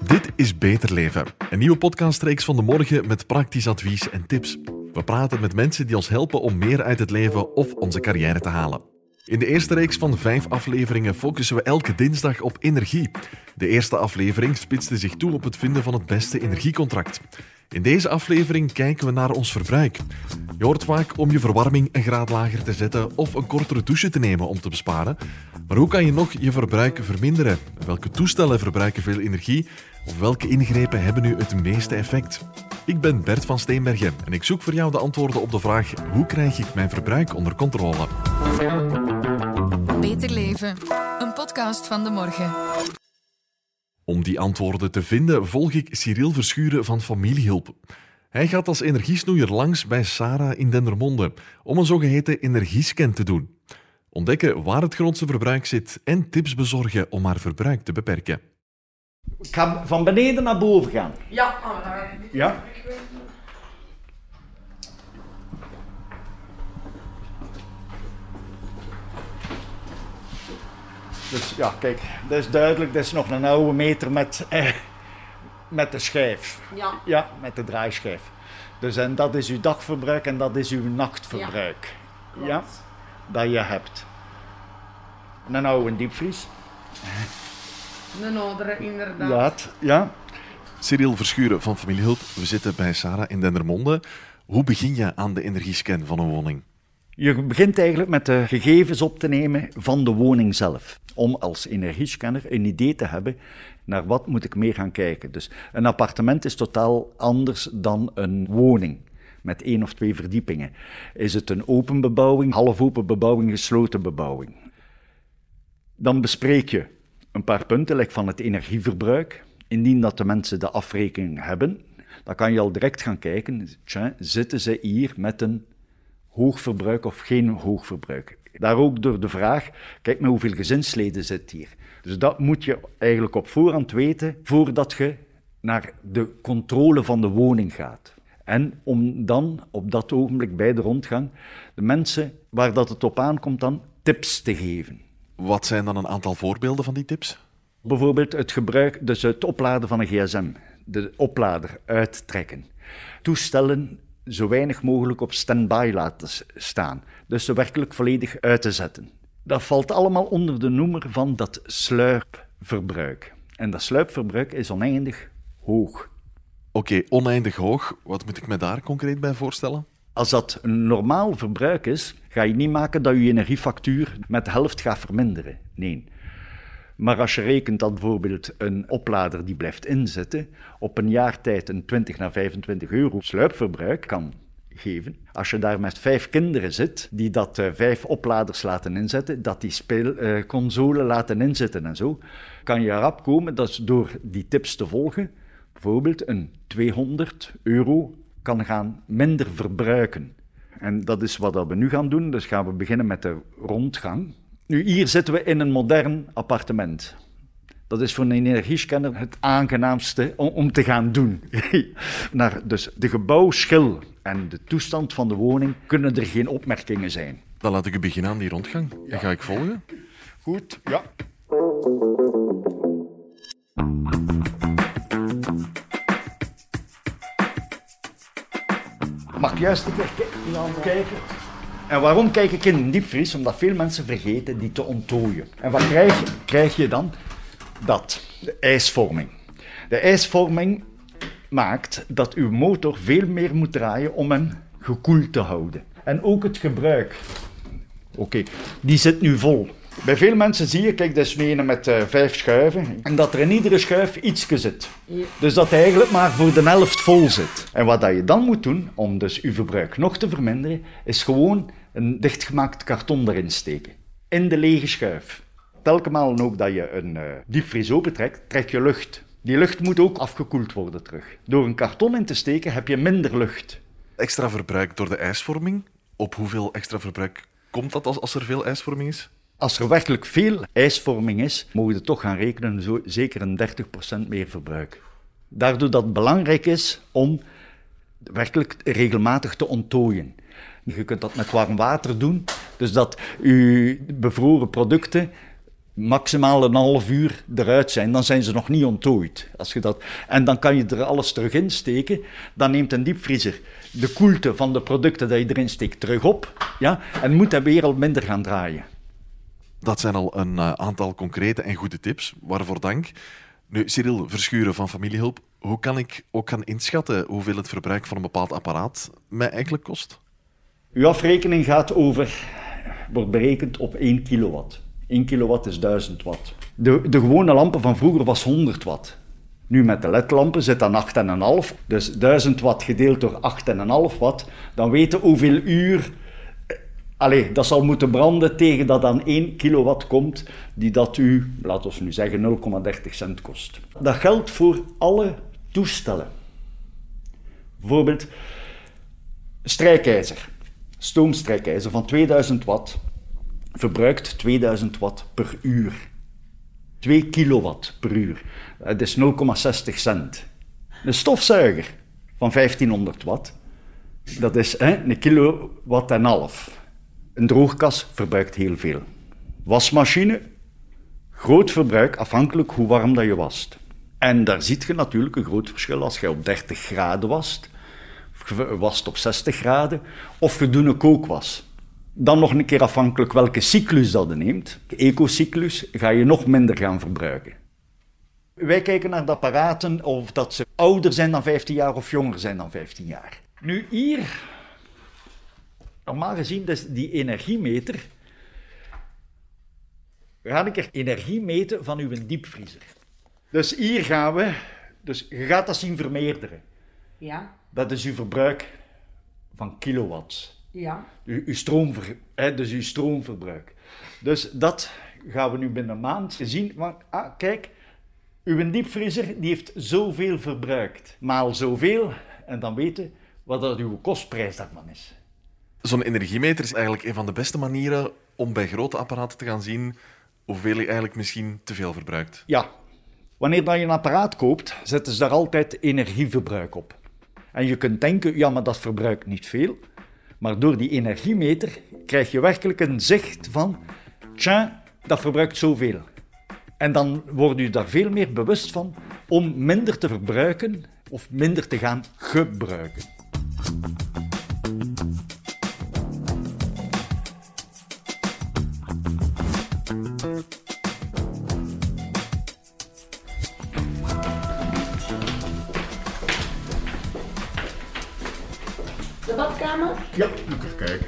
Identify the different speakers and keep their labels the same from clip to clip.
Speaker 1: Dit is Beter Leven, een nieuwe podcastreeks van de morgen met praktisch advies en tips. We praten met mensen die ons helpen om meer uit het leven of onze carrière te halen. In de eerste reeks van vijf afleveringen focussen we elke dinsdag op energie. De eerste aflevering spitste zich toe op het vinden van het beste energiecontract. In deze aflevering kijken we naar ons verbruik. Je hoort vaak om je verwarming een graad lager te zetten of een kortere douche te nemen om te besparen. Maar hoe kan je nog je verbruik verminderen? Welke toestellen verbruiken veel energie? Of welke ingrepen hebben nu het meeste effect? Ik ben Bert van Steenbergen en ik zoek voor jou de antwoorden op de vraag: hoe krijg ik mijn verbruik onder controle?
Speaker 2: Beter Leven, een podcast van de morgen.
Speaker 1: Om die antwoorden te vinden volg ik Cyril Verschuren van Familiehulp. Hij gaat als energiesnoeier langs bij Sarah in Dendermonde om een zogeheten energiescan te doen. Ontdekken waar het grootste verbruik zit en tips bezorgen om haar verbruik te beperken.
Speaker 3: Ik ga van beneden naar boven gaan.
Speaker 4: Ja, ah,
Speaker 3: Ja? Dus ja, kijk, dat is duidelijk. Dat is nog een oude meter met, eh, met de schijf.
Speaker 4: ja.
Speaker 3: Ja, met de draaischijf. Dus en dat is uw dagverbruik en dat is uw nachtverbruik. Ja, dat je hebt. Een oude diepvries.
Speaker 4: Een oudere, inderdaad.
Speaker 3: Ja.
Speaker 1: Cyril Verschuren van Familiehulp, we zitten bij Sarah in Dendermonde. Hoe begin je aan de energiescan van een woning?
Speaker 3: Je begint eigenlijk met de gegevens op te nemen van de woning zelf. Om als energiescanner een idee te hebben naar wat moet ik meer gaan kijken. Dus een appartement is totaal anders dan een woning met één of twee verdiepingen. Is het een open bebouwing, halfopen bebouwing, gesloten bebouwing? Dan bespreek je een paar punten like van het energieverbruik. Indien dat de mensen de afrekening hebben, dan kan je al direct gaan kijken, zitten ze hier met een hoog verbruik of geen hoog verbruik. Daar ook door de vraag, kijk maar hoeveel gezinsleden zit hier. Dus dat moet je eigenlijk op voorhand weten voordat je naar de controle van de woning gaat. En om dan op dat ogenblik bij de rondgang de mensen waar dat het op aankomt dan tips te geven.
Speaker 1: Wat zijn dan een aantal voorbeelden van die tips?
Speaker 3: Bijvoorbeeld het gebruik, dus het opladen van een gsm, de oplader uittrekken. Toestellen zo weinig mogelijk op standby laten staan, dus ze werkelijk volledig uit te zetten. Dat valt allemaal onder de noemer van dat sluipverbruik. En dat sluipverbruik is oneindig hoog.
Speaker 1: Oké, oneindig hoog. Wat moet ik me daar concreet bij voorstellen?
Speaker 3: Als dat een normaal verbruik is, ga je niet maken dat je energiefactuur met de helft gaat verminderen. Nee. Maar als je rekent dat bijvoorbeeld een oplader die blijft inzetten, op een jaar tijd een 20 naar 25 euro sluipverbruik kan geven. Als je daar met vijf kinderen zit, die dat eh, vijf opladers laten inzetten, dat die speelconsoles laten inzetten en zo, kan je erop komen dat door die tips te volgen, bijvoorbeeld een 200 euro kan gaan minder verbruiken. En dat is wat we nu gaan doen. Dus gaan we beginnen met de rondgang. Nu, hier zitten we in een modern appartement. Dat is voor een energiescanner het aangenaamste om, om te gaan doen. Naar dus de gebouwschil en de toestand van de woning kunnen er geen opmerkingen zijn.
Speaker 1: Dan laat ik u beginnen aan die rondgang. En ga ik volgen?
Speaker 3: Goed, ja. Mag ik juist een keer kijken? En waarom kijk ik in een diepvries? Omdat veel mensen vergeten die te onttooien. En wat krijg, je- krijg je dan? Dat, de ijsvorming. De ijsvorming maakt dat uw motor veel meer moet draaien om hem gekoeld te houden. En ook het gebruik. Oké, die zit nu vol. Bij veel mensen zie je, kijk, dat is nu een met eh, vijf schuiven, en dat er in iedere schuif iets zit. Dus dat hij eigenlijk maar voor de helft vol zit. En wat dat je dan moet doen, om dus je verbruik nog te verminderen, is gewoon een dichtgemaakt karton erin steken. In de lege schuif. Telkens ook dat je een eh diepvries opentrekt, trek je lucht. Die lucht moet ook afgekoeld worden terug. Door een karton in te steken heb je minder lucht.
Speaker 1: Extra verbruik door de ijsvorming. Op hoeveel extra verbruik komt dat als, als er veel ijsvorming is?
Speaker 3: Als er werkelijk veel ijsvorming is, mogen we toch gaan rekenen, zo, zeker een 30% meer verbruik. Daardoor dat het belangrijk is om werkelijk regelmatig te onttooien. Je kunt dat met warm water doen, dus dat je bevroren producten maximaal een half uur eruit zijn, dan zijn ze nog niet onttooid. Als je dat, en dan kan je er alles terug in steken. Dan neemt een diepvriezer de koelte van de producten die je erin steekt terug op. Ja, en moet hij weer al minder gaan draaien.
Speaker 1: Dat zijn al een uh, aantal concrete en goede tips, waarvoor dank. Nu, Cyril Verschuren van Familiehulp, hoe kan ik ook gaan inschatten hoeveel het verbruik van een bepaald apparaat mij eigenlijk kost?
Speaker 3: Uw afrekening gaat over, wordt berekend op 1 kilowatt. 1 kilowatt is 1000 watt. De, de gewone lampen van vroeger was 100 watt. Nu met de ledlampen zit dan 8,5. Dus 1000 watt gedeeld door 8,5 watt. Dan weten hoeveel uur... Allee, dat zal moeten branden tegen dat dan 1 kilowatt komt, die dat u, laten we nu zeggen, 0,30 cent kost. Dat geldt voor alle toestellen. Bijvoorbeeld strijkijzer, stoomstrijkijzer van 2000 watt verbruikt 2000 watt per uur. 2 kilowatt per uur. Dat is 0,60 cent. Een stofzuiger van 1500 watt, dat is hè, een kilowatt en half. Een droogkas verbruikt heel veel. Wasmachine, groot verbruik afhankelijk hoe warm dat je wast. En daar ziet je natuurlijk een groot verschil als je op 30 graden wast, wast op 60 graden, of je doet een kookwas. Dan nog een keer afhankelijk welke cyclus dat je neemt. Ecocyclus ga je nog minder gaan verbruiken. Wij kijken naar de apparaten of dat ze ouder zijn dan 15 jaar of jonger zijn dan 15 jaar. Nu hier, normaal gezien, dus die energiemeter. We gaan een keer energie meten van uw diepvriezer. Dus hier gaan we, dus je gaat dat zien vermeerderen.
Speaker 4: Ja.
Speaker 3: Dat is uw verbruik van kilowatts.
Speaker 4: Ja.
Speaker 3: Uw, uw stroomver, hè, dus uw stroomverbruik. Dus dat gaan we nu binnen een maand zien. Want, ah, kijk, uw diepvriezer die heeft zoveel verbruikt. Maal zoveel. En dan weten wat dat uw kostprijs daarvan is.
Speaker 1: Zo'n energiemeter is eigenlijk een van de beste manieren om bij grote apparaten te gaan zien hoeveel je eigenlijk misschien te veel verbruikt.
Speaker 3: Ja. Wanneer je een apparaat koopt, zetten ze daar altijd energieverbruik op. En je kunt denken, ja, maar dat verbruikt niet veel. Maar door die energiemeter krijg je werkelijk een zicht van, tja, dat verbruikt zoveel. En dan word je daar veel meer bewust van om minder te verbruiken of minder te gaan gebruiken.
Speaker 4: De badkamer?
Speaker 3: Ja, moet ik even kijken.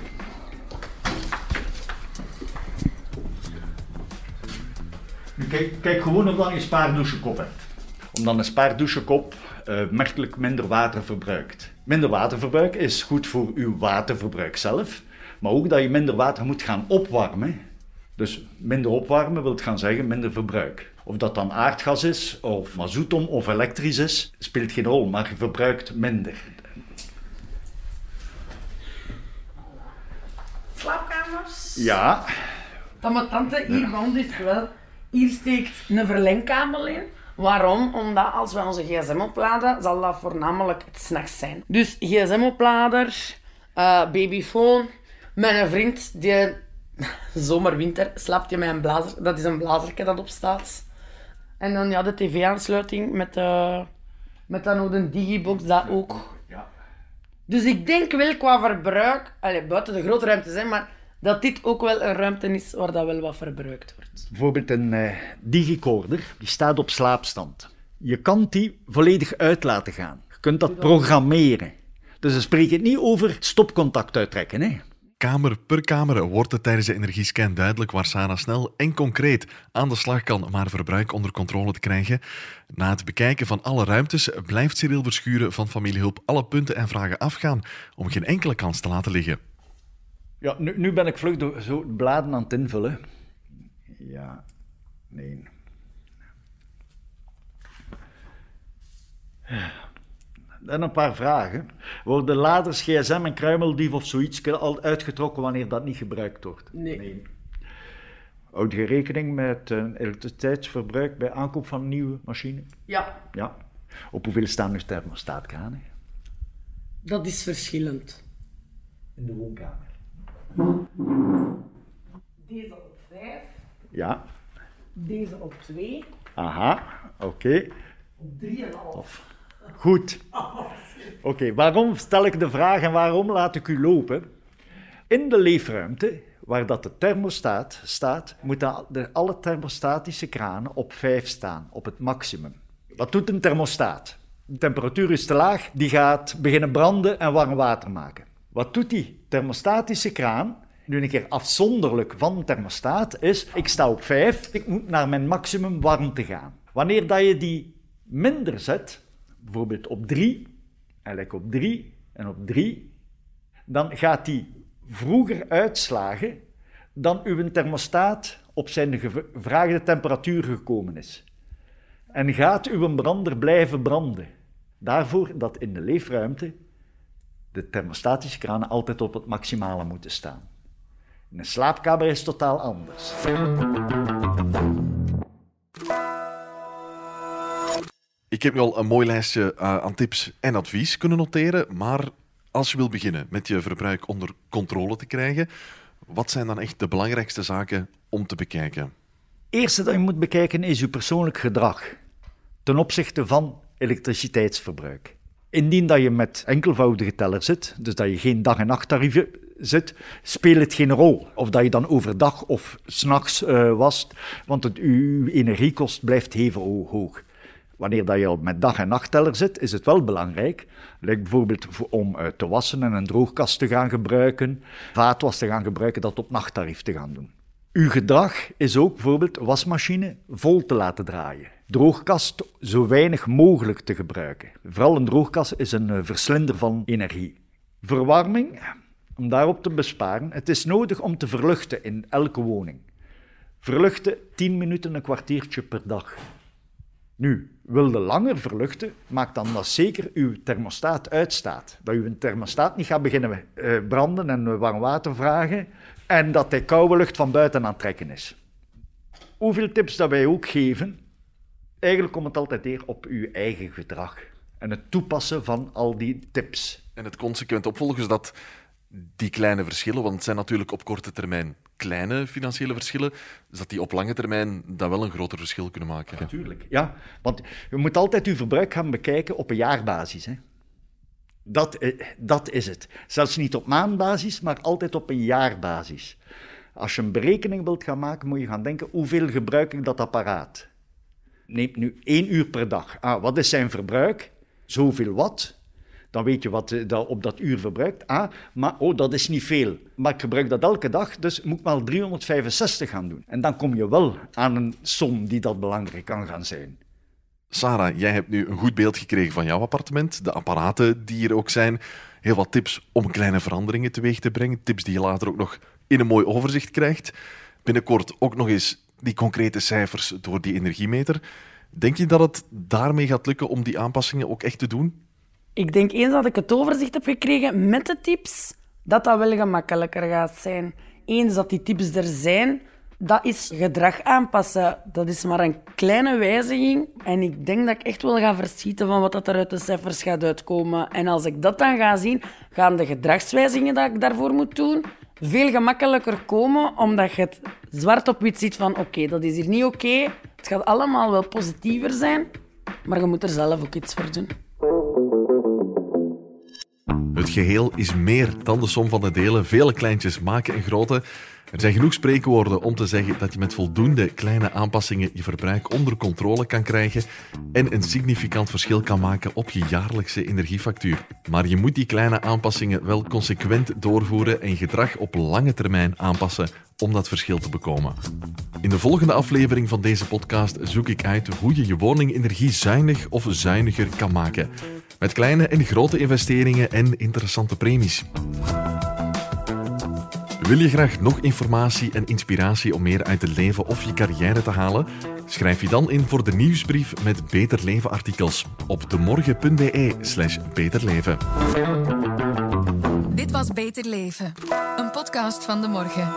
Speaker 3: Kijk, kijk gewoon of dan je een spaardouchekop hebt. Omdat een spaardouchekop uh, merkelijk minder water verbruikt. Minder waterverbruik is goed voor uw waterverbruik zelf, maar ook dat je minder water moet gaan opwarmen. Dus minder opwarmen wil gaan zeggen minder verbruik. Of dat dan aardgas is, of mazoetom of elektrisch is, speelt geen rol, maar je verbruikt minder. Ja,
Speaker 4: Dat mijn tante hier bij ons is wel. Hier steekt een verlengkabel in. Waarom? Omdat als we onze gsm opladen, zal dat voornamelijk het s'nachts zijn. Dus gsm-oplader, eh babyfoon. Mijn vriend, die zomer, winter, slaapt hij met een blazer. Dat is een blazerke dat op staat. En dan ja, de tv-aansluiting met, de, met dan ook een digibox, dat ook. Dus ik denk wel qua verbruik, allee, buiten de grote ruimte zijn, maar dat dit ook wel een ruimte is waar dat wel wat verbruikt wordt.
Speaker 3: Bijvoorbeeld een eh, digicorder, die staat op slaapstand. Je kan die volledig uit laten gaan. Je kunt dat programmeren. Dus we spreken niet over stopcontact uittrekken. Hè?
Speaker 1: Kamer per kamer wordt het tijdens de energiescan duidelijk waar Sana snel en concreet aan de slag kan om haar verbruik onder controle te krijgen. Na het bekijken van alle ruimtes blijft Cyril Verschuren van Familiehulp alle punten en vragen afgaan om geen enkele kans te laten liggen.
Speaker 3: Ja, nu, nu ben ik vlug de, zo de bladen aan het invullen. Ja, nee. En een paar vragen. Worden laders, gsm en kruimeldief of zoiets al uitgetrokken wanneer dat niet gebruikt wordt?
Speaker 4: Nee.
Speaker 3: Houd je rekening met een elektriciteitsverbruik bij aankoop van een nieuwe machine?
Speaker 4: Ja,
Speaker 3: Ja. Op hoeveel staan uw thermostaatkranen?
Speaker 4: dat is verschillend.
Speaker 3: In de woonkamer.
Speaker 4: Deze op 5,
Speaker 3: Ja.
Speaker 4: Deze op 2.
Speaker 3: Aha, oké.
Speaker 4: Op 3,5.
Speaker 3: Goed. Oké, waarom stel ik de vraag en waarom laat ik u lopen? In de leefruimte, waar dat de thermostaat staat, moeten de, alle thermostatische kranen op 5 staan, op het maximum. Wat doet een thermostaat? De temperatuur is te laag, die gaat beginnen branden en warm water maken. Wat doet die thermostatische kraan? Nu een keer afzonderlijk van thermostaat is, ik sta op 5, ik moet naar mijn maximum warmte gaan. Wanneer dat je die minder zet, bijvoorbeeld op 3, eigenlijk op 3 en op 3, dan gaat die vroeger uitslagen dan uw thermostaat op zijn gevraagde temperatuur gekomen is. En gaat uw brander blijven branden. Daarvoor dat in de leefruimte de thermostatische kranen altijd op het maximale moeten staan. Een slaapkamer is totaal anders.
Speaker 1: Ik heb nu al een mooi lijstje uh, aan tips en advies kunnen noteren, maar als je wil beginnen met je verbruik onder controle te krijgen, wat zijn dan echt de belangrijkste zaken om te bekijken? Het
Speaker 3: eerste dat je moet bekijken is je persoonlijk gedrag ten opzichte van elektriciteitsverbruik. Indien dat je met enkelvoudige teller zit, dus dat je geen dag- en nachttarieven zit, speelt het geen rol. Of dat je dan overdag of s'nachts uh, wast, want het, je energiekost blijft even hoog. Wanneer dat je met dag- en nachtteller zit, is het wel belangrijk. Bijvoorbeeld om uh, te wassen en een droogkast te gaan gebruiken, vaatwas te gaan gebruiken, dat op nachttarief te gaan doen. Uw gedrag is ook bijvoorbeeld wasmachine vol te laten draaien. Droogkast zo weinig mogelijk te gebruiken. Vooral een droogkast is een uh, verslinder van energie. Verwarming, om daarop te besparen, het is nodig om te verluchten in elke woning. Verluchten 10 minuten, een kwartiertje per dag. Nu, wilde langer verluchten, maak dan dat zeker uw thermostaat uitstaat. Dat uw thermostaat niet gaat beginnen uh, branden en warm water vragen en dat hij koude lucht van buiten aan trekken is. Hoeveel tips dat wij ook geven, eigenlijk komt het altijd neer op uw eigen gedrag en het toepassen van al die tips.
Speaker 1: En het consequent opvolgen, dat die kleine verschillen, want het zijn natuurlijk op korte termijn kleine financiële verschillen, dat die op lange termijn dat wel een groter verschil kunnen maken.
Speaker 3: Natuurlijk, ja. Want je moet altijd uw verbruik gaan bekijken op een jaarbasis. Hè. Dat, eh, dat is het. Zelfs niet op maandbasis, maar altijd op een jaarbasis. Als je een berekening wilt gaan maken, moet je gaan denken, hoeveel gebruik ik dat apparaat? Neem nu één uur per dag. Ah, wat is zijn verbruik? Zoveel watt dan weet je wat dat op dat uur verbruikt. Ah, maar oh, dat is niet veel. Maar ik gebruik dat elke dag, dus moet ik maar 365 gaan doen. En dan kom je wel aan een som die dat belangrijk kan gaan zijn.
Speaker 1: Sarah, jij hebt nu een goed beeld gekregen van jouw appartement, de apparaten die er ook zijn. Heel wat tips om kleine veranderingen teweeg te brengen. Tips die je later ook nog in een mooi overzicht krijgt. Binnenkort ook nog eens die concrete cijfers door die energiemeter. Denk je dat het daarmee gaat lukken om die aanpassingen ook echt te doen?
Speaker 4: Ik denk eens dat ik het overzicht heb gekregen met de tips, dat dat wel gemakkelijker gaat zijn. Eens dat die tips er zijn, dat is gedrag aanpassen. Dat is maar een kleine wijziging. En ik denk dat ik echt wel ga verschieten van wat er uit de cijfers gaat uitkomen. En als ik dat dan ga zien, gaan de gedragswijzigingen dat ik daarvoor moet doen veel gemakkelijker komen, omdat je het zwart op wit ziet van oké, dat is hier niet oké. Het gaat allemaal wel positiever zijn, maar je moet er zelf ook iets voor doen.
Speaker 1: Het geheel is meer dan de som van de delen. Vele kleintjes maken een grote. Er zijn genoeg spreekwoorden om te zeggen dat je met voldoende kleine aanpassingen je verbruik onder controle kan krijgen en een significant verschil kan maken op je jaarlijkse energiefactuur. Maar je moet die kleine aanpassingen wel consequent doorvoeren en gedrag op lange termijn aanpassen om dat verschil te bekomen. In de volgende aflevering van deze podcast zoek ik uit hoe je je woning energiezuinig of zuiniger kan maken. Met kleine en grote investeringen en interessante premies. Wil je graag nog informatie en inspiratie om meer uit het leven of je carrière te halen? Schrijf je dan in voor de nieuwsbrief met Beter Leven artikels op demorgen.be slash beterleven.
Speaker 2: Dit was Beter Leven, een podcast van De Morgen.